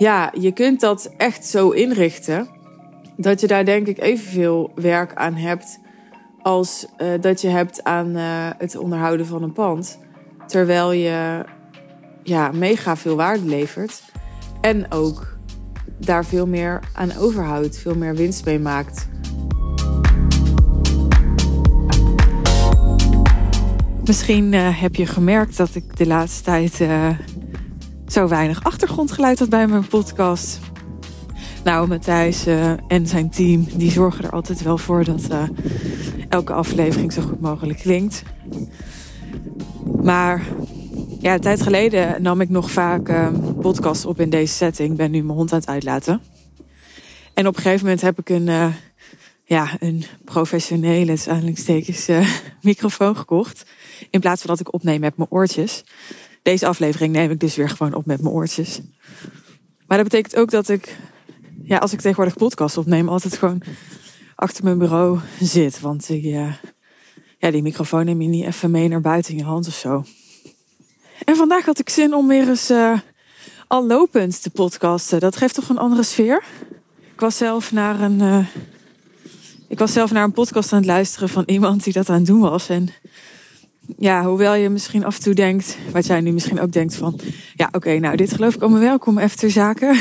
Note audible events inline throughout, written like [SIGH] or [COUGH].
ja, je kunt dat echt zo inrichten dat je daar denk ik evenveel werk aan hebt als uh, dat je hebt aan uh, het onderhouden van een pand. Terwijl je ja, mega veel waarde levert en ook daar veel meer aan overhoudt, veel meer winst mee maakt. Misschien uh, heb je gemerkt dat ik de laatste tijd zo weinig achtergrondgeluid had bij mijn podcast. Nou, Matthijs uh, en zijn team die zorgen er altijd wel voor dat uh, elke aflevering zo goed mogelijk klinkt. Maar ja, een tijd geleden nam ik nog vaak uh, podcasts op in deze setting. Ik ben nu mijn hond aan het uitlaten. En op een gegeven moment heb ik een, ja, een professionele, aanhalingstekens, microfoon gekocht. In plaats van dat ik opneem met mijn oortjes. Deze aflevering neem ik dus weer gewoon op met mijn oortjes. Maar dat betekent ook dat ik, ja, als ik tegenwoordig podcast opneem, altijd gewoon achter mijn bureau zit. Want die, uh, ja, die microfoon neem je niet even mee naar buiten in je hand of zo. En vandaag had ik zin om weer eens uh, al lopend te podcasten. Dat geeft toch een andere sfeer. Ik was zelf naar een, uh, ik was zelf naar een podcast aan het luisteren van iemand die dat aan het doen was. En ja, hoewel je misschien af en toe denkt, wat jij nu misschien ook denkt van, ja, oké, nou, dit geloof ik allemaal wel, kom even ter zake.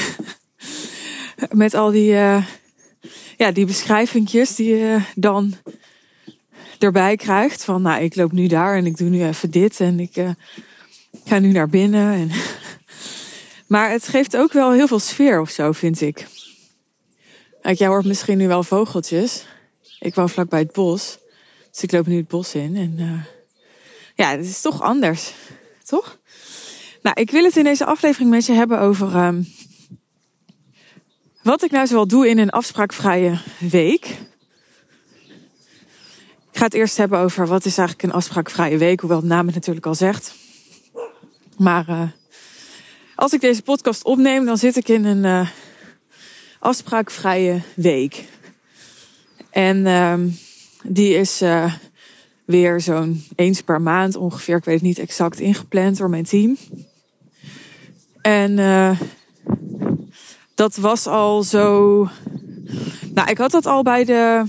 [LAUGHS] Met al die, uh, ja, die beschrijvingjes die je dan erbij krijgt. Van, nou, ik loop nu daar en ik doe nu even dit en ik uh, ga nu naar binnen. En [LAUGHS] maar het geeft ook wel heel veel sfeer of zo, vind ik. Kijk, jij hoort misschien nu wel vogeltjes. Ik woon vlakbij het bos. Dus ik loop nu het bos in en... Uh, ja, het is toch anders. Toch? Nou, ik wil het in deze aflevering met je hebben over um, wat ik nou zoal doe in een afspraakvrije week. Ik ga het eerst hebben over wat is eigenlijk een afspraakvrije week, hoewel de naam het natuurlijk al zegt. Maar uh, als ik deze podcast opneem, dan zit ik in een uh, afspraakvrije week. En um, die is uh, weer zo'n eens per maand ongeveer, ik weet het niet exact, ingepland door mijn team. En uh, dat was al zo. Nou, ik had dat al bij de,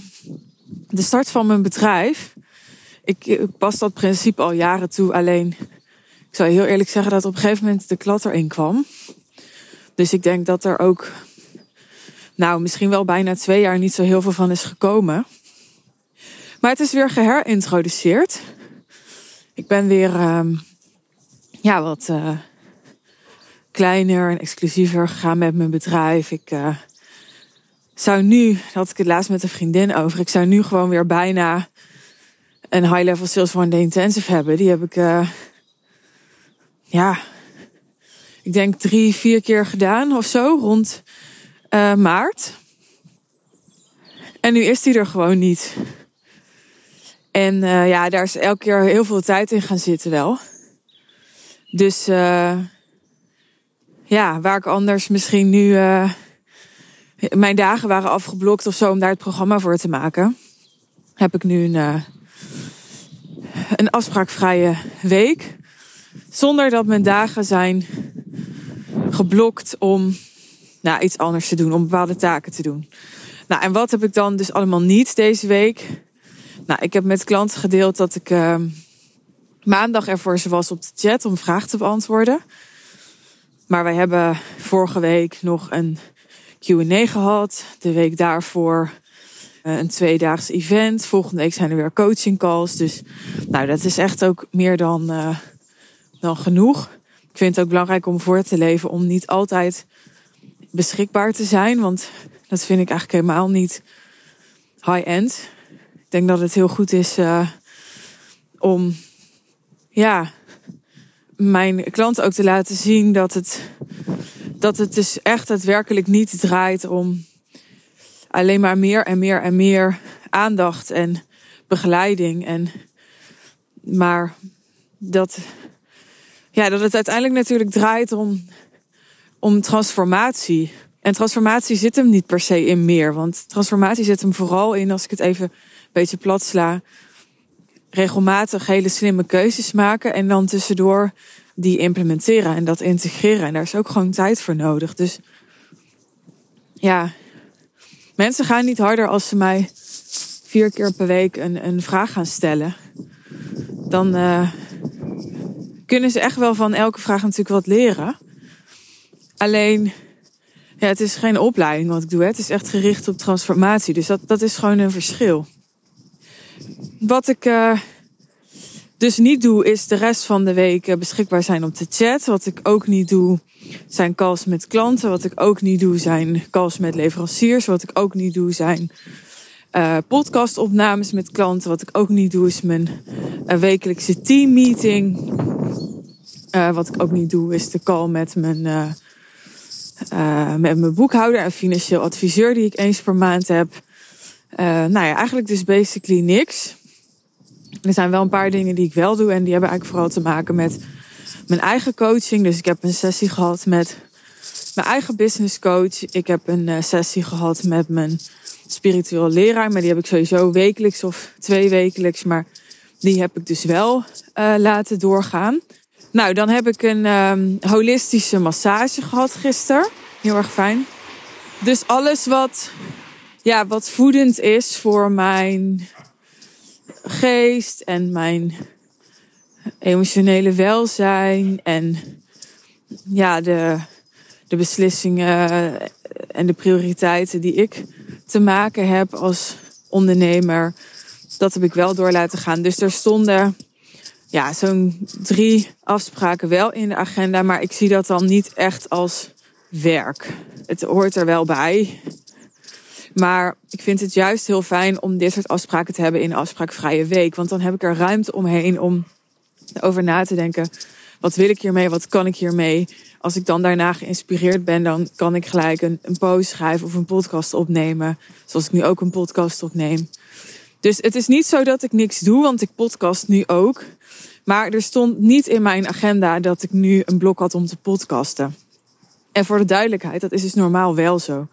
de start van mijn bedrijf. Ik, pas dat principe al jaren toe, alleen ik zou heel eerlijk zeggen dat op een gegeven moment de klad erin kwam. Dus ik denk dat er ook, nou, misschien wel bijna twee jaar niet zo heel veel van is gekomen. Maar het is weer geherintroduceerd. Ik ben weer uh, ja, wat uh, kleiner en exclusiever gegaan met mijn bedrijf. Ik uh, zou nu, dat had ik het laatst met een vriendin over, ik zou nu gewoon weer bijna een high-level sales one day intensive hebben. Die heb ik, uh, ja, ik denk drie, vier keer gedaan of zo rond maart. En nu is die er gewoon niet. En uh, ja, daar is elke keer heel veel tijd in gaan zitten wel. Dus uh, ja, waar ik anders misschien nu uh, mijn dagen waren afgeblokt of zo om daar het programma voor te maken, heb ik nu een, een afspraakvrije week. Zonder dat mijn dagen zijn geblokt om nou, iets anders te doen, om bepaalde taken te doen. Nou, en wat heb ik dan dus allemaal niet deze week? Nou, ik heb met klanten gedeeld dat ik uh, maandag ervoor ze was op de chat om vragen te beantwoorden. Maar wij hebben vorige week nog een Q&A gehad. De week daarvoor uh, een tweedaags event. Volgende week zijn er weer coaching calls. Dus nou, dat is echt ook meer dan, uh, dan genoeg. Ik vind het ook belangrijk om voor te leven om niet altijd beschikbaar te zijn. Want dat vind ik eigenlijk helemaal niet high-end. Ik denk dat het heel goed is uh, om ja, mijn klanten ook te laten zien dat het, dat het dus echt daadwerkelijk niet draait om alleen maar meer en meer en meer aandacht en begeleiding. En, maar dat, ja, dat het uiteindelijk natuurlijk draait om, om transformatie. En transformatie zit hem niet per se in meer. Want transformatie zit hem vooral in, als ik het even beetje plat sla. Regelmatig hele slimme keuzes maken en dan tussendoor die implementeren en dat integreren. En daar is ook gewoon tijd voor nodig. Dus ja, mensen gaan niet harder als ze mij vier keer per week een, een vraag gaan stellen. Dan uh, kunnen ze echt wel van elke vraag natuurlijk wat leren. Alleen, ja, het is geen opleiding wat ik doe. Hè. Het is echt gericht op transformatie. Dus dat, dat is gewoon een verschil. Wat ik uh, dus niet doe, is de rest van de week beschikbaar zijn op de chat. Wat ik ook niet doe, zijn calls met klanten. Wat ik ook niet doe, zijn calls met leveranciers. Wat ik ook niet doe, zijn uh, podcastopnames met klanten. Wat ik ook niet doe, is mijn wekelijkse teammeeting. Uh, wat ik ook niet doe, is de call met mijn, met mijn boekhouder en financieel adviseur die ik eens per maand heb. nou ja, eigenlijk dus basically niks. Er zijn wel een paar dingen die ik wel doe en die hebben eigenlijk vooral te maken met mijn eigen coaching. Dus ik heb een sessie gehad met mijn eigen business coach. Ik heb een sessie gehad met mijn spiritueel leraar. Maar die heb ik sowieso wekelijks of twee wekelijks. Maar die heb ik dus wel laten doorgaan. Nou, dan heb ik een um, holistische massage gehad gisteren. Heel erg fijn. Dus alles wat, ja, wat voedend is voor mijn geest en mijn emotionele welzijn. En ja, de, de beslissingen en de prioriteiten die ik te maken heb als ondernemer. Dat heb ik wel door laten gaan. Dus er stonden ja, zo'n drie afspraken wel in de agenda. Maar ik zie dat dan niet echt als werk. Het hoort er wel bij. Maar ik vind het juist heel fijn om dit soort afspraken te hebben in afspraakvrije week. Want dan heb ik er ruimte omheen om over na te denken. Wat wil ik hiermee? Wat kan ik hiermee? Als ik dan daarna geïnspireerd ben, dan kan ik gelijk een, een post schrijven of een podcast opnemen. Zoals ik nu ook een podcast opneem. Dus het is niet zo dat ik niks doe, want ik podcast nu ook. Maar er stond niet in mijn agenda dat ik nu een blok had om te podcasten. En voor de duidelijkheid, dat is dus normaal wel zo.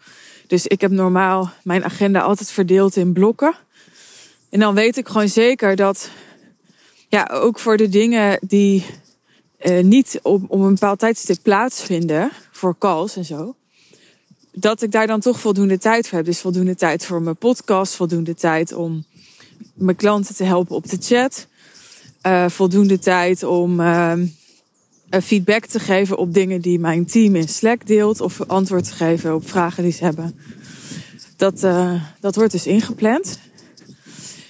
Dus ik heb normaal mijn agenda altijd verdeeld in blokken. En dan weet ik gewoon zeker dat, ja, ook voor de dingen die uh, niet op, op een bepaald tijdstip plaatsvinden voor calls en zo. Dat ik daar dan toch voldoende tijd voor heb. Dus voldoende tijd voor mijn podcast, voldoende tijd om mijn klanten te helpen op de chat. Uh, voldoende tijd om uh, feedback te geven op dingen die mijn team in Slack deelt. Of antwoord te geven op vragen die ze hebben. Dat, dat wordt dus ingepland.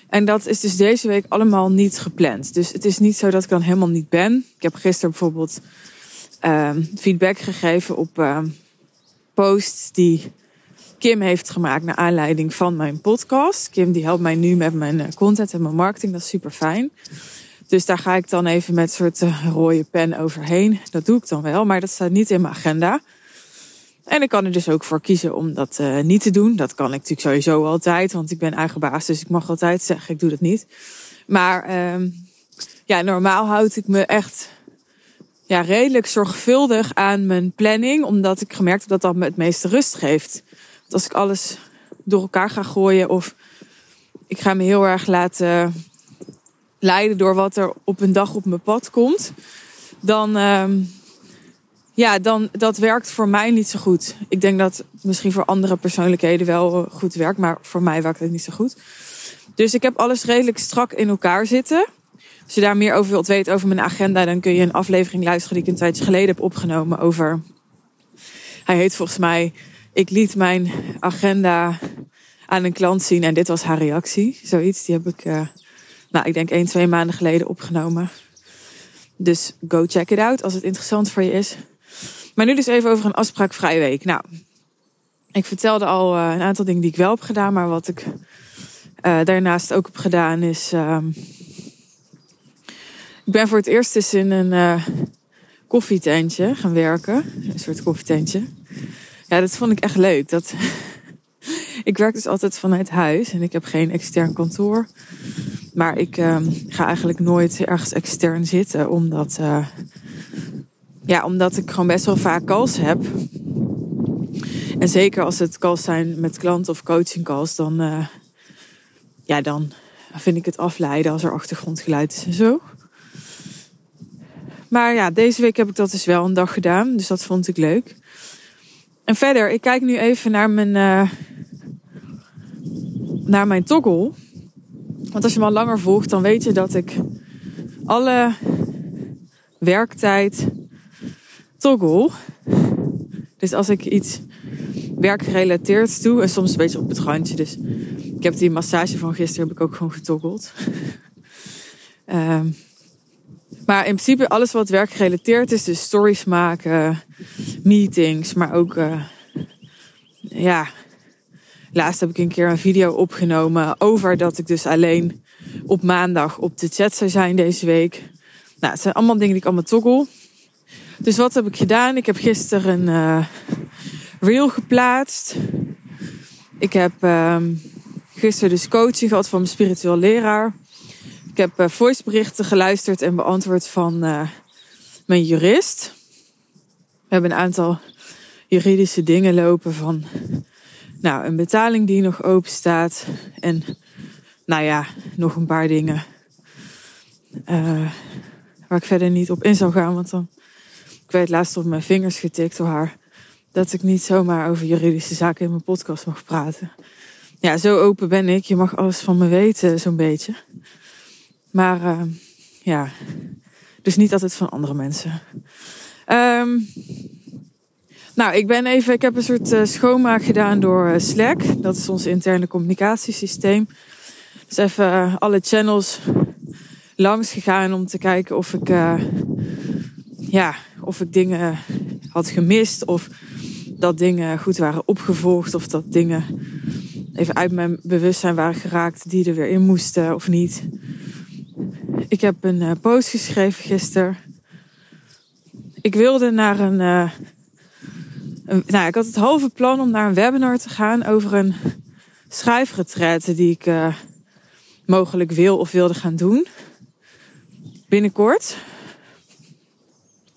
En dat is dus deze week allemaal niet gepland. Dus het is niet zo dat ik dan helemaal niet ben. Ik heb gisteren bijvoorbeeld uh, feedback gegeven op uh, posts die Kim heeft gemaakt naar aanleiding van mijn podcast. Kim die helpt mij nu met mijn eh, content en mijn marketing. Dat is super fijn. Dus daar ga ik dan even met een soort uh, rode pen overheen. Dat doe ik dan wel, maar dat staat niet in mijn agenda. En ik kan er dus ook voor kiezen om dat uh, niet te doen. Dat kan ik natuurlijk sowieso altijd, want ik ben eigen baas, dus ik mag altijd zeggen ik doe dat niet. Maar uh, ja, normaal houd ik me echt ja, redelijk zorgvuldig aan mijn planning, omdat ik gemerkt heb dat dat me het meeste rust geeft. Als ik alles door elkaar ga gooien of ik ga me heel erg laten leiden door wat er op een dag op mijn pad komt, dan uh, ja, dan dat werkt voor mij niet zo goed. Ik denk dat misschien voor andere persoonlijkheden wel goed werkt, maar voor mij werkt het niet zo goed. Dus ik heb alles redelijk strak in elkaar zitten. Als je daar meer over wilt weten over mijn agenda, dan kun je een aflevering luisteren die ik een tijdje geleden heb opgenomen over. Hij heet volgens mij. Ik liet mijn agenda aan een klant zien en dit was haar reactie. Zoiets, die heb ik, uh, nou, ik denk één, twee maanden geleden opgenomen. Dus go check it out als het interessant voor je is. Maar nu dus even over een afspraakvrije week. Nou, ik vertelde al uh, een aantal dingen die ik wel heb gedaan, maar wat ik uh, daarnaast ook heb gedaan is. Uh, ik ben voor het eerst eens in een koffietentje gaan werken. Een soort koffietentje. Ja, dat vond ik echt leuk. Dat... [LAUGHS] ik werk dus altijd vanuit huis en ik heb geen extern kantoor. Maar ik ehm, ga eigenlijk nooit ergens extern zitten, omdat ja, omdat ik gewoon best wel vaak calls heb. En zeker als het calls zijn met klanten of coaching calls, dan, uh, ja, dan vind ik het afleiden als er achtergrondgeluid is en zo. Maar ja, deze week heb ik dat dus wel een dag gedaan, dus dat vond ik leuk. En verder, ik kijk nu even naar mijn, uh, naar mijn toggle. Want als je me al langer volgt, dan weet je dat ik alle werktijd toggle. Dus als ik iets werkgerelateerd doe, en soms een beetje op het randje. Dus ik heb die massage van gisteren heb ik ook gewoon getoggeld. um, [LAUGHS] maar in principe alles wat werkgerelateerd is, dus stories maken, meetings, maar ook, uh, ja, laatst heb ik een keer een video opgenomen over dat ik dus alleen op maandag op de chat zou zijn deze week. Nou, het zijn allemaal dingen die ik allemaal toggle. Dus wat heb ik gedaan? Ik heb gisteren een uh, reel geplaatst. Ik heb uh, gisteren dus coaching gehad van mijn spiritueel leraar. Ik heb uh, voiceberichten geluisterd en beantwoord van uh, mijn jurist. We hebben een aantal juridische dingen lopen van nou, een betaling die nog open staat. En nou ja, nog een paar dingen. Uh, waar ik verder niet op in zou gaan. Want dan, ik werd laatst op mijn vingers getikt door haar. Dat ik niet zomaar over juridische zaken in mijn podcast mag praten. Ja, zo open ben ik. Je mag alles van me weten, zo'n beetje. Maar uh, ja, dus niet altijd van andere mensen. Um, nou, ik ben even, ik heb een soort uh, schoonmaak gedaan door uh, Slack. Dat is ons interne communicatiesysteem. Dus even alle channels langs gegaan om te kijken of ik, ja, of ik dingen had gemist of dat dingen goed waren opgevolgd of dat dingen even uit mijn bewustzijn waren geraakt die er weer in moesten of niet. Ik heb een uh, post geschreven gisteren. Ik wilde naar een, uh, een, Nou, ik had het halve plan om naar een webinar te gaan over een schrijfretraite die ik uh, mogelijk wil of wilde gaan doen. Binnenkort.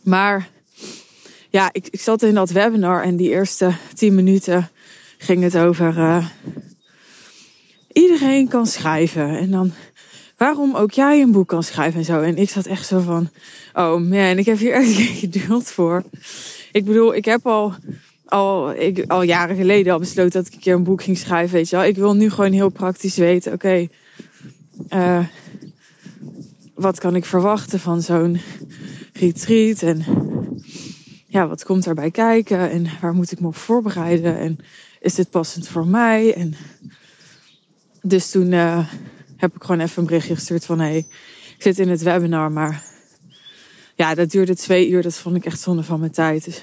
Maar ja, ik, ik zat in dat webinar en die eerste tien minuten ging het over. iedereen kan schrijven. En dan waarom ook jij een boek kan schrijven en zo. En ik zat echt zo van, oh man, ik heb hier echt [LAUGHS] geen geduld voor. Ik bedoel, ik heb al, al, ik, al jaren geleden al besloten dat ik een keer een boek ging schrijven, weet je wel. Ik wil nu gewoon heel praktisch weten, oké, uh, wat kan ik verwachten van zo'n retreat en ja, wat komt daarbij kijken en waar moet ik me op voorbereiden en is dit passend voor mij? En dus toen uh, heb ik gewoon even een berichtje gestuurd van... hé, hey, ik zit in het webinar, maar ja, dat duurde twee uur. Dat vond ik echt zonde van mijn tijd. Dus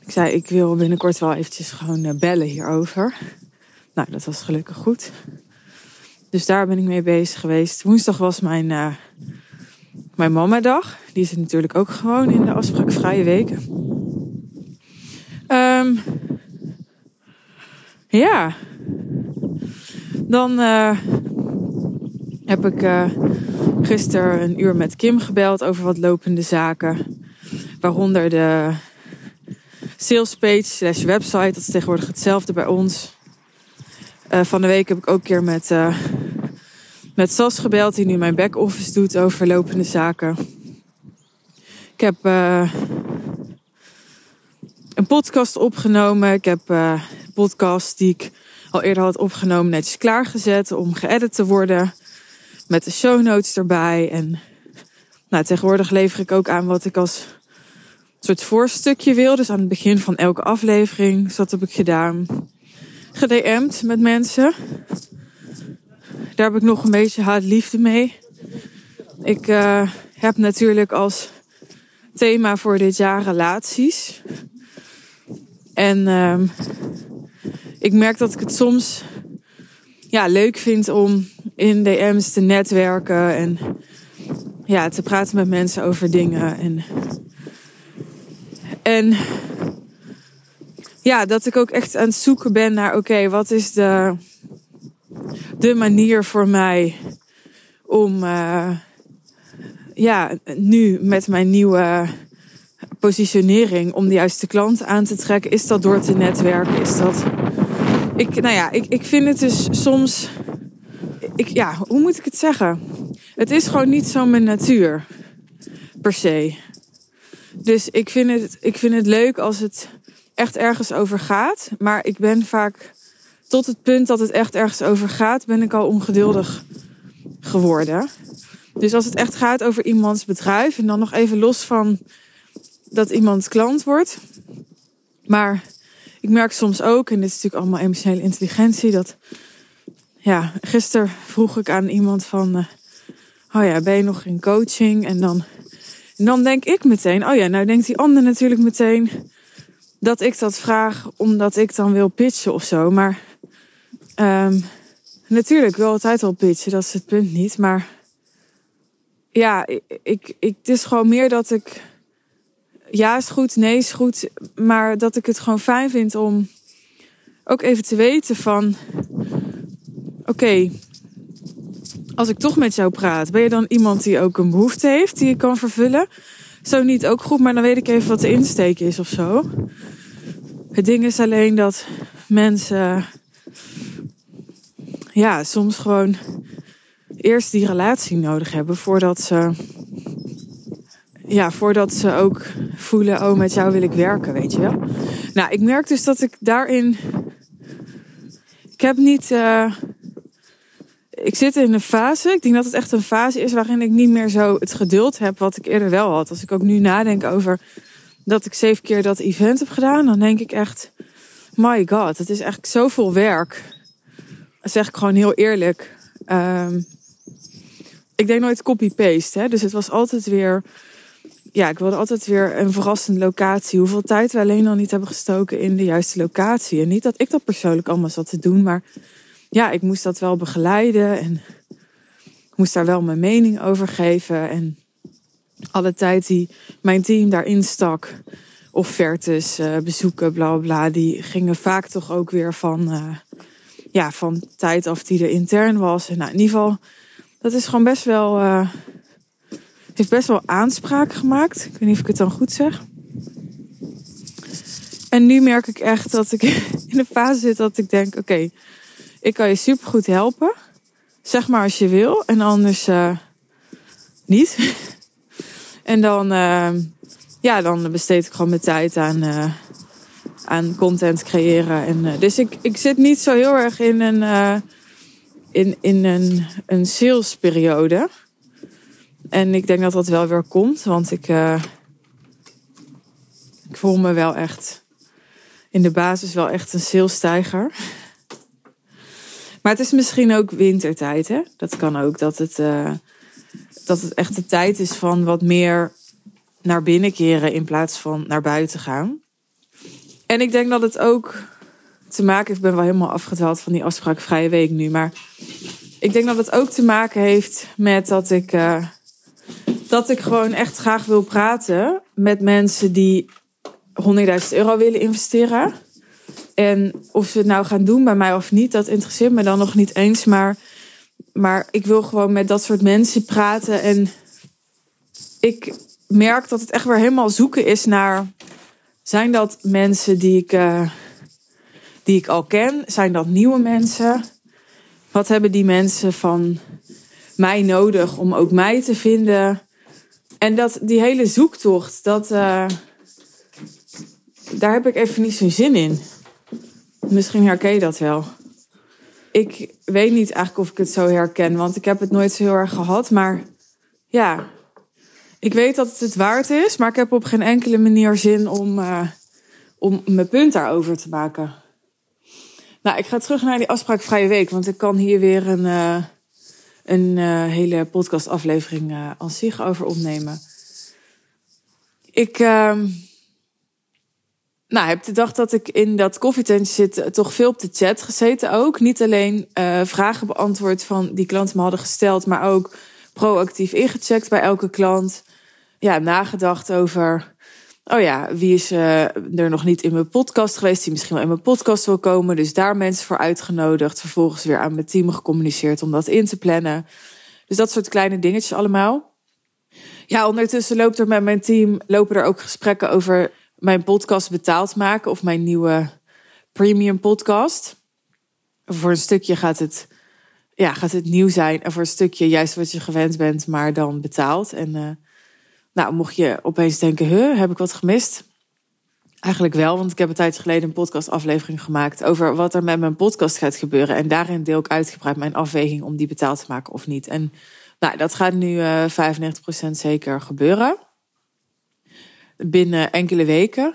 ik zei, ik wil binnenkort wel eventjes gewoon eh, bellen hierover. Nou, dat was gelukkig goed. Dus daar ben ik mee bezig geweest. Woensdag was mijn, uh, mijn mama-dag. Die is natuurlijk ook gewoon in de afspraakvrije weken. Um, ja. Dan uh, heb ik uh, gisteren een uur met Kim gebeld over wat lopende zaken. Waaronder de sales page slash website. Dat is tegenwoordig hetzelfde bij ons. Uh, van de week heb ik ook een keer met, uh, met Sas gebeld, die nu mijn back-office doet over lopende zaken. Ik heb een podcast opgenomen. Ik heb een podcast die ik al eerder had opgenomen netjes klaargezet om geëdit te worden met de show notes erbij. En nou, tegenwoordig lever ik ook aan wat ik als soort voorstukje wil. Dus aan het begin van elke aflevering. Dus dat heb ik gedaan. GDM'd met mensen. Daar heb ik nog een beetje haat-liefde mee. Ik uh, heb natuurlijk als thema voor dit jaar relaties. En uh, ik merk dat ik het soms ja, leuk vind om in DM's te netwerken en ja, te praten met mensen over dingen. En, en ja, dat ik ook echt aan het zoeken ben naar, oké, wat is de, de manier voor mij om, uh, ja, nu met mijn nieuwe positionering, om de juiste klant aan te trekken? Is dat door te netwerken? Is dat. Ik, nou ja, ik, ik vind het dus soms ik, ja, hoe moet ik het zeggen? Het is gewoon niet zo mijn natuur. Per se. Dus ik vind het, ik vind het leuk als het echt ergens over gaat. Maar ik ben vaak tot het punt dat het echt ergens over gaat, ben ik al ongeduldig geworden. Dus als het echt gaat over iemands bedrijf en dan nog even los van dat iemand klant wordt. Maar ik merk soms ook, en dit is natuurlijk allemaal emotionele intelligentie, dat ja, gisteren vroeg ik aan iemand van, uh, oh ja, ben je nog in coaching? En dan, en dan denk ik meteen, oh ja, nou denkt die ander natuurlijk meteen dat ik dat vraag omdat ik dan wil pitchen of zo. Maar um, natuurlijk, wel altijd wel pitchen, dat is het punt niet. Maar ja, ik, ik, het is gewoon meer dat ik. Ja, is goed, nee is goed. Maar dat ik het gewoon fijn vind om ook even te weten van. Oké, als ik toch met jou praat, ben je dan iemand die ook een behoefte heeft die je kan vervullen? Zo niet ook goed, maar dan weet ik even wat de insteek is of zo. Het ding is alleen dat mensen. Ja, soms gewoon eerst die relatie nodig hebben voordat ze. Ja, voordat ze ook voelen, oh, met jou wil ik werken, weet je wel. Nou, ik merk dus dat ik daarin. Ik heb niet. Uh, ik zit in een fase. Ik denk dat het echt een fase is waarin ik niet meer zo het geduld heb wat ik eerder wel had. Als ik ook nu nadenk over dat ik zeven keer dat event heb gedaan, dan denk ik echt: my god, het is echt zoveel werk. Dat zeg ik gewoon heel eerlijk. Um, ik deed nooit copy-paste. Dus het was altijd weer. Ja, ik wilde altijd weer een verrassende locatie. Hoeveel tijd we alleen al niet hebben gestoken in de juiste locatie. En niet dat ik dat persoonlijk allemaal zat te doen, maar ja, ik moest dat wel begeleiden. En moest daar wel mijn mening over geven. En alle tijd die mijn team daarin stak, offertes, uh, bezoeken, bla bla, die gingen vaak toch ook weer van, uh, ja, van tijd af die er intern was. En nou, in ieder geval dat is gewoon best wel. Uh, heeft best wel aanspraak gemaakt. Ik weet niet of ik het dan goed zeg. En nu merk ik echt dat ik [LAUGHS] in een fase zit dat ik denk: oké, ik kan je supergoed helpen. Zeg maar als je wil. En anders uh, niet. [LAUGHS] en dan, uh, ja, dan besteed ik gewoon mijn tijd aan, aan content creëren. En, dus ik, ik zit niet zo heel erg in een in, in een, een salesperiode. En ik denk dat dat wel weer komt, want ik, uh, ik voel me wel echt in de basis wel echt een salesstijger. Maar het is misschien ook wintertijd, hè? Dat kan ook, dat het, uh, dat het echt de tijd is van wat meer naar binnen keren in plaats van naar buiten gaan. En ik denk dat het ook te maken heeft. Ik ben wel helemaal afgedwaald van die afspraak vrije week nu. Maar ik denk dat het ook te maken heeft met dat ik, uh, dat ik gewoon echt graag wil praten met mensen die 100.000 euro willen investeren. En of ze het nou gaan doen bij mij of niet, dat interesseert me dan nog niet eens. Maar, maar ik wil gewoon met dat soort mensen praten. En ik merk dat het echt weer helemaal zoeken is naar. Zijn dat mensen die ik. Uh, die ik al ken? Zijn dat nieuwe mensen? Wat hebben die mensen van mij nodig om ook mij te vinden? En dat, die hele zoektocht, dat, uh, daar heb ik even niet zo'n zin in. Misschien herken je dat wel. Ik weet niet eigenlijk of ik het zo herken, want ik heb het nooit zo heel erg gehad. Maar ja, ik weet dat het het waard is, maar ik heb op geen enkele manier zin om, uh, om mijn punt daarover te maken. Nou, ik ga terug naar die afspraakvrije week, want ik kan hier weer een, uh, een uh, hele podcastaflevering uh, zich over opnemen. Ik uh, nou, heb de dag dat ik in dat koffietentje zit toch veel op de chat gezeten ook. Niet alleen vragen beantwoord van die klanten me hadden gesteld, maar ook proactief ingecheckt bij elke klant. Ja, nagedacht over Oh ja, wie is uh, er nog niet in mijn podcast geweest, die misschien wel in mijn podcast wil komen. Dus daar mensen voor uitgenodigd. Vervolgens weer aan mijn team gecommuniceerd om dat in te plannen. Dus dat soort kleine dingetjes allemaal. Ja, ondertussen loopt er met mijn team lopen er ook gesprekken over mijn podcast betaald maken of mijn nieuwe premium podcast. Voor een stukje gaat het, ja, gaat het nieuw zijn en voor een stukje juist wat je gewend bent, maar dan betaald. En uh, nou, mocht je opeens denken, huh, heb ik wat gemist? Eigenlijk wel, want ik heb een tijd geleden een podcastaflevering gemaakt over wat er met mijn podcast gaat gebeuren. En daarin deel ik uitgebreid mijn afweging om die betaald te maken of niet. En nou, dat gaat nu uh, eh, 95% zeker gebeuren. Binnen enkele weken.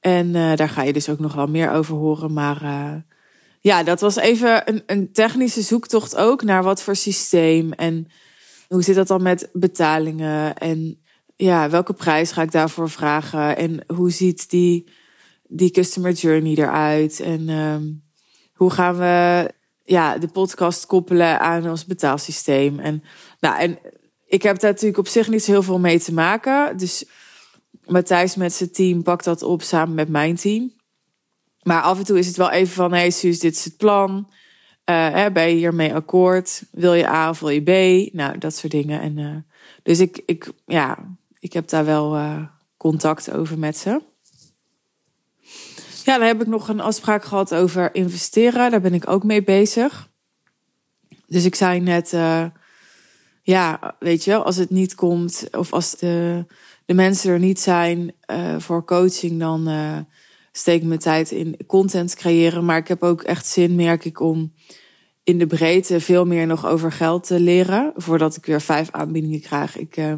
En uh, daar ga je dus ook nog wel meer over horen. Maar uh, ja, dat was even een, een technische zoektocht ook naar wat voor systeem. En hoe zit dat dan met betalingen? En ja, welke prijs ga ik daarvoor vragen? En hoe ziet die, die customer journey eruit? En um, hoe gaan we ja, de podcast koppelen aan ons betaalsysteem? En, nou, en ik heb daar natuurlijk op zich niet zo heel veel mee te maken. Dus Matthijs met zijn team pakt dat op samen met mijn team. Maar af en toe is het wel even van: hey, Suus, dit is het plan. Uh, ben je hiermee akkoord? Wil je A of wil je B? Nou, dat soort dingen. En, uh, dus ik, ik, ja, ik heb daar wel uh, contact over met ze. Ja, dan heb ik nog een afspraak gehad over investeren. Daar ben ik ook mee bezig. Dus ik zei net, ja, weet je, als het niet komt of als de, de mensen er niet zijn voor coaching, dan steek mijn tijd in content creëren. Maar ik heb ook echt zin, merk ik, om in de breedte veel meer nog over geld te leren. Voordat ik weer vijf aanbiedingen krijg. Ik uh,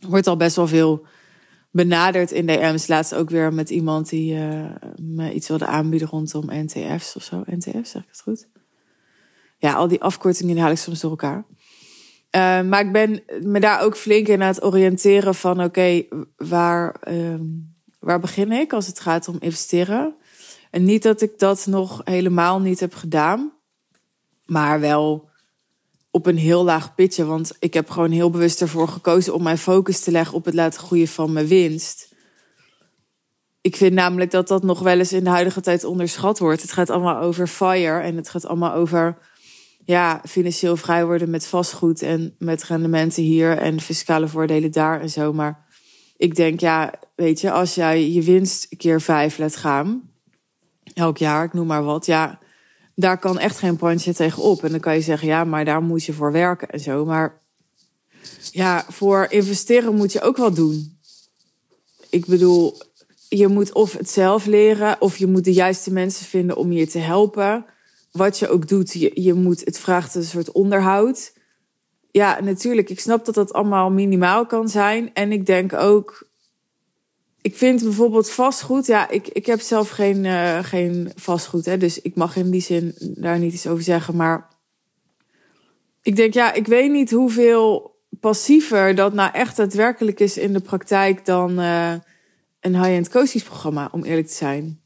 word al best wel veel benaderd in DM's. Laatst ook weer met iemand die uh, me iets wilde aanbieden rondom NTF's of zo. NTF's, zeg ik het goed? Ja, al die afkortingen haal ik soms door elkaar. Maar ik ben me daar ook flink in aan het oriënteren van... oké, waar... Ehm, waar begin ik als het gaat om investeren? En niet dat ik dat nog helemaal niet heb gedaan, maar wel op een heel laag pitje. Want ik heb gewoon heel bewust ervoor gekozen om mijn focus te leggen op het laten groeien van mijn winst. Ik vind namelijk dat dat nog wel eens in de huidige tijd onderschat wordt. Het gaat allemaal over fire en het gaat allemaal over ja, financieel vrij worden met vastgoed en met rendementen hier en fiscale voordelen daar en zo. Maar ik denk, ja, weet je, als jij je winst keer vijf laat gaan, elk jaar, ik noem maar wat, ja, daar kan echt geen tegen tegenop. En dan kan je zeggen, ja, maar daar moet je voor werken en zo. Maar ja, voor investeren moet je ook wat doen. Ik bedoel, je moet of het zelf leren, of je moet de juiste mensen vinden om je te helpen. Wat je ook doet, je, je moet, het vraagt een soort onderhoud ja, natuurlijk. Ik snap dat dat allemaal minimaal kan zijn. En ik denk ook. Ik vind bijvoorbeeld vastgoed. Ja, ik, ik heb zelf geen, uh, geen vastgoed. Hè, dus ik mag in die zin daar niet iets over zeggen. Maar ik denk, ja, ik weet niet hoeveel passiever dat nou echt daadwerkelijk is in de praktijk dan uh, een high-end coachingsprogramma, om eerlijk te zijn.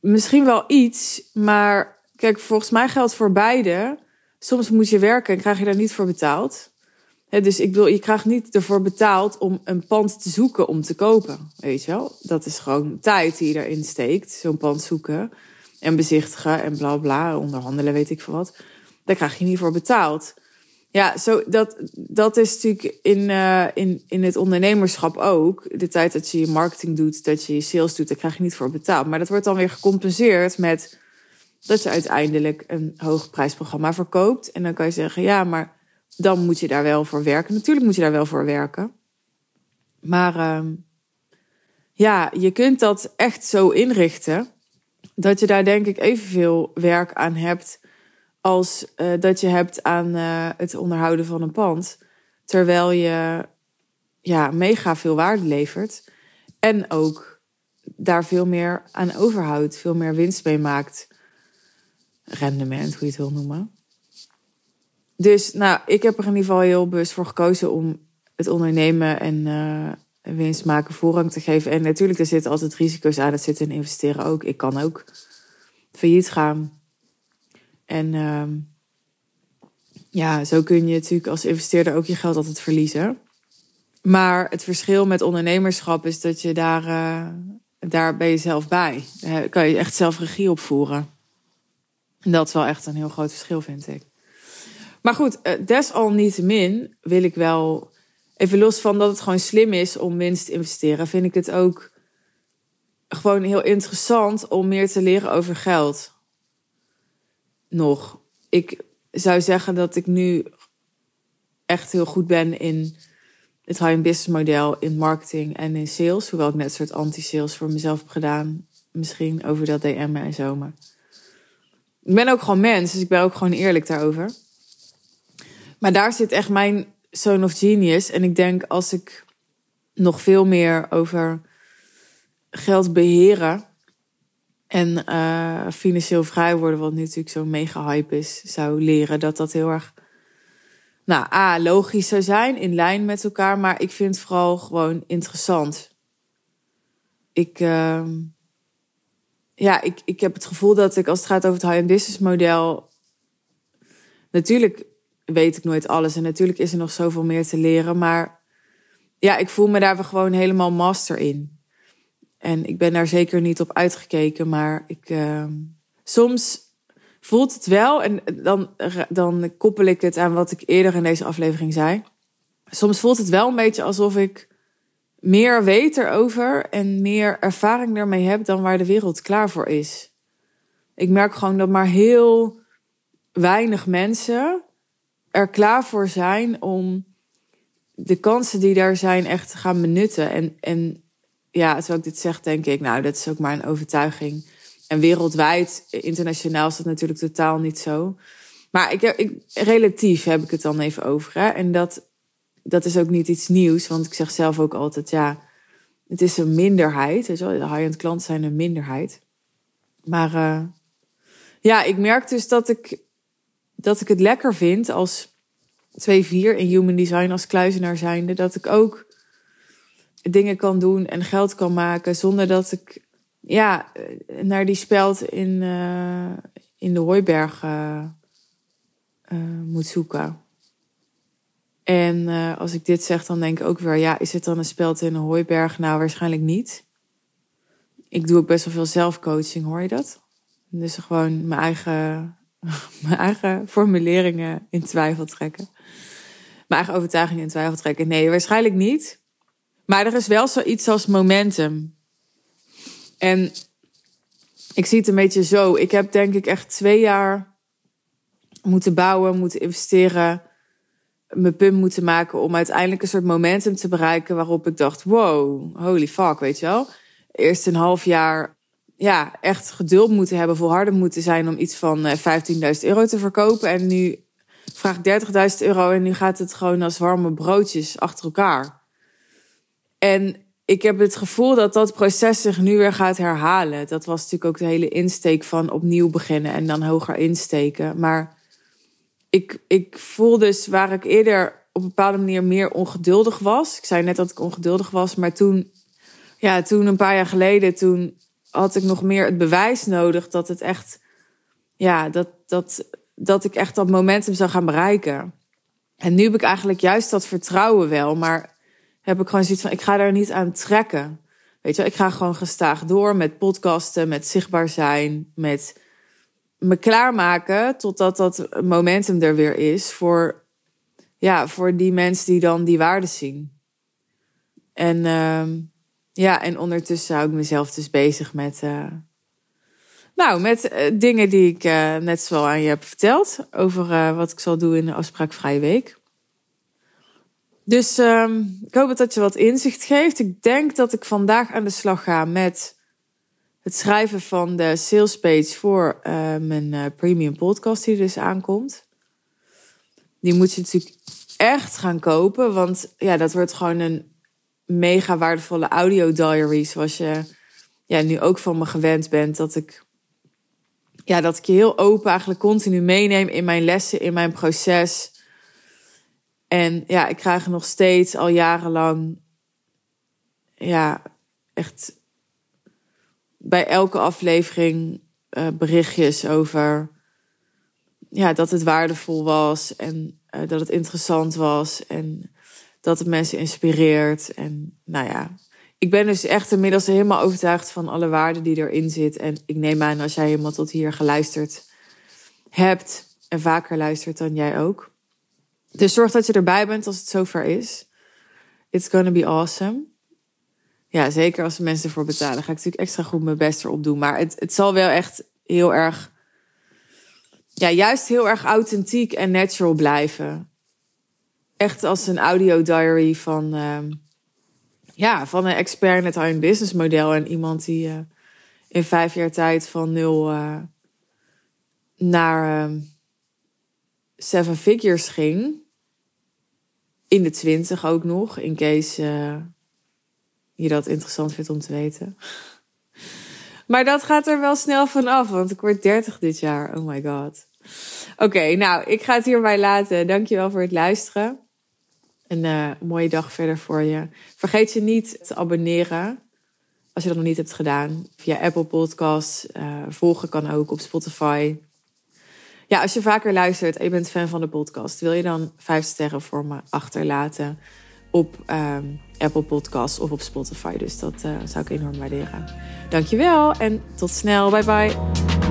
Misschien wel iets, maar kijk, volgens mij geldt voor beide soms moet je werken en krijg je daar niet voor betaald. Dus ik wil, je krijgt niet ervoor betaald om een pand te zoeken om te kopen. Weet je wel? Dat is gewoon tijd die je erin steekt. Zo'n pand zoeken en bezichtigen en bla bla, onderhandelen, weet ik veel wat. Daar krijg je niet voor betaald. Ja, zo, dat, dat is natuurlijk in, uh, in, in het ondernemerschap ook. De tijd dat je je marketing doet, dat je je sales doet, daar krijg je niet voor betaald. Maar dat wordt dan weer gecompenseerd met dat ze uiteindelijk een hoog prijsprogramma verkoopt. En dan kan je zeggen, ja, maar dan moet je daar wel voor werken. Natuurlijk moet je daar wel voor werken. Maar uh, ja, je kunt dat echt zo inrichten dat je daar denk ik evenveel werk aan hebt als uh, dat je hebt aan uh, het onderhouden van een pand. Terwijl je ja, mega veel waarde levert. En ook daar veel meer aan overhoudt, veel meer winst mee maakt rendement, hoe je het wil noemen. Dus nou, ik heb er in ieder geval heel bewust voor gekozen om het ondernemen en uh, winst maken voorrang te geven. En natuurlijk, er zitten altijd risico's aan. Dat zit in investeren ook. Ik kan ook failliet gaan. En uh, ja, zo kun je natuurlijk als investeerder ook je geld altijd verliezen. Maar het verschil met ondernemerschap is dat je daar, uh, daar ben je zelf bij. Daar kan je echt zelf regie opvoeren. En dat is wel echt een heel groot verschil, vind ik. Maar goed, eh, desalniettemin wil ik wel, even los van dat het gewoon slim is om winst te investeren, vind ik het ook gewoon heel interessant om meer te leren over geld. Nog. Ik zou zeggen dat ik nu echt heel goed ben in het high-end business model in marketing en in sales. Hoewel ik net een soort anti-sales voor mezelf heb gedaan. Misschien over dat DM en zo. Maar ik ben ook gewoon mens, dus ik ben ook gewoon eerlijk daarover. Maar daar zit echt mijn zone of genius. En ik denk als ik nog veel meer over geld beheren en uh, financieel vrij worden, wat nu natuurlijk zo'n mega hype is, zou leren dat dat heel erg, nou, A, logisch zou zijn, in lijn met elkaar, maar ik vind het vooral gewoon interessant. Ik, uh, ja, ik, ik heb het gevoel dat ik als het gaat over het high-end business model, natuurlijk weet ik nooit alles en natuurlijk is er nog zoveel meer te leren, maar ja, ik voel me daar gewoon helemaal master in. En ik ben daar zeker niet op uitgekeken, maar ik, uh, soms voelt het wel, en dan, dan koppel ik het aan wat ik eerder in deze aflevering zei. Soms voelt het wel een beetje alsof ik meer weet erover en meer ervaring ermee heb dan waar de wereld klaar voor is. Ik merk gewoon dat maar heel weinig mensen er klaar voor zijn om de kansen die daar zijn echt te gaan benutten. En, en ja, als ik dit zeg, denk ik, nou, dat is ook maar een overtuiging. En wereldwijd, internationaal is dat natuurlijk totaal niet zo. Maar ik, ik, relatief heb ik het dan even over. Hè? En dat, dat is ook niet iets nieuws, want ik zeg zelf ook altijd, ja, het is een minderheid. Weet je wel? De high-end klanten zijn een minderheid. Maar uh, ja, ik merk dus dat ik, dat ik het lekker vind als 2-4 in human design als kluizenaar zijnde, dat ik ook dingen kan doen en geld kan maken zonder dat ik ja, naar die speld in, uh, in de hooiberg uh, moet zoeken. En als ik dit zeg, dan denk ik ook weer, ja, is het dan een speld in een hooiberg? Nou, waarschijnlijk niet. Ik doe ook best wel veel zelfcoaching, hoor je dat? Dus gewoon mijn eigen, [LAUGHS] mijn eigen formuleringen in twijfel trekken. Mijn eigen overtuigingen in twijfel trekken. Nee, waarschijnlijk niet. Maar er is wel zoiets als momentum. En ik zie het een beetje zo. Ik heb denk ik echt twee jaar moeten bouwen, moeten investeren, mijn punt moeten maken om uiteindelijk een soort momentum te bereiken waarop ik dacht: wow, holy fuck, weet je wel. Eerst een half jaar ja, echt geduld moeten hebben, volharden moeten zijn om iets van 15.000 eh, euro te verkopen. En nu vraag ik 30.000 euro en nu gaat het gewoon als warme broodjes achter elkaar. En ik heb het gevoel dat dat proces zich nu weer gaat herhalen. Dat was natuurlijk ook de hele insteek van opnieuw beginnen en dan hoger insteken. Maar ik, ik voel dus waar ik eerder op een bepaalde manier meer ongeduldig was. Ik zei net dat ik ongeduldig was, maar toen, ja, toen een paar jaar geleden, toen had ik nog meer het bewijs nodig dat het echt, ja, dat, dat, dat ik echt dat momentum zou gaan bereiken. En nu heb ik eigenlijk juist dat vertrouwen wel, maar heb ik gewoon zoiets van, ik ga daar niet aan trekken. Weet je, ik ga gewoon gestaag door met podcasten, met zichtbaar zijn, met me klaarmaken totdat dat momentum er weer is voor, ja, voor die mensen die dan die waarde zien. En uh, ja, en ondertussen hou ik mezelf dus bezig met, uh, nou, met uh, dingen die ik uh, net zo aan je heb verteld over wat ik zal doen in de afspraakvrije week. Dus uh, ik hoop dat je wat inzicht geeft. Ik denk dat ik vandaag aan de slag ga met het schrijven van de sales page voor mijn premium podcast die dus aankomt. Die moet je natuurlijk echt gaan kopen, want ja, dat wordt gewoon een mega waardevolle audio diary, zoals je ja, nu ook van me gewend bent. Dat ik, ja, dat ik je heel open eigenlijk continu meeneem in mijn lessen, in mijn proces. En ja, ik krijg nog steeds al jarenlang, ja, echt bij elke aflevering uh, berichtjes over ja, dat het waardevol was en uh, dat het interessant was en dat het mensen inspireert. En nou ja, ik ben dus echt inmiddels helemaal overtuigd van alle waarde die erin zit. En ik neem aan als jij helemaal tot hier geluisterd hebt en vaker luistert dan jij ook. Dus zorg dat je erbij bent als het zover is. It's gonna be awesome. Ja, zeker als de mensen ervoor betalen. Ga ik natuurlijk extra goed mijn best erop doen. Maar het, het zal wel echt heel erg... Ja, juist heel erg authentiek en natural blijven. Echt als een audio diary van, ehm, ja, van een expert in het high business model. En iemand die uh, in vijf jaar tijd van nul uh, naar uh, seven figures ging. In de twintig ook nog, in case uh, je dat interessant vindt om te weten. [LAUGHS] Maar dat gaat er wel snel van af, want ik word 30 dit jaar. Oh my god. Oké, nou, ik ga het hierbij laten. Dankjewel voor het luisteren. Een uh, mooie dag verder voor je. Vergeet je niet te abonneren. Als je dat nog niet hebt gedaan. Via Apple Podcasts. Uh, volgen kan ook op Spotify. Ja, als je vaker luistert en je bent fan van de podcast. Wil je dan vijf sterren voor me achterlaten. Op um, Apple Podcasts of op Spotify. Dus dat uh, zou ik enorm waarderen. Dankjewel en tot snel. Bye bye.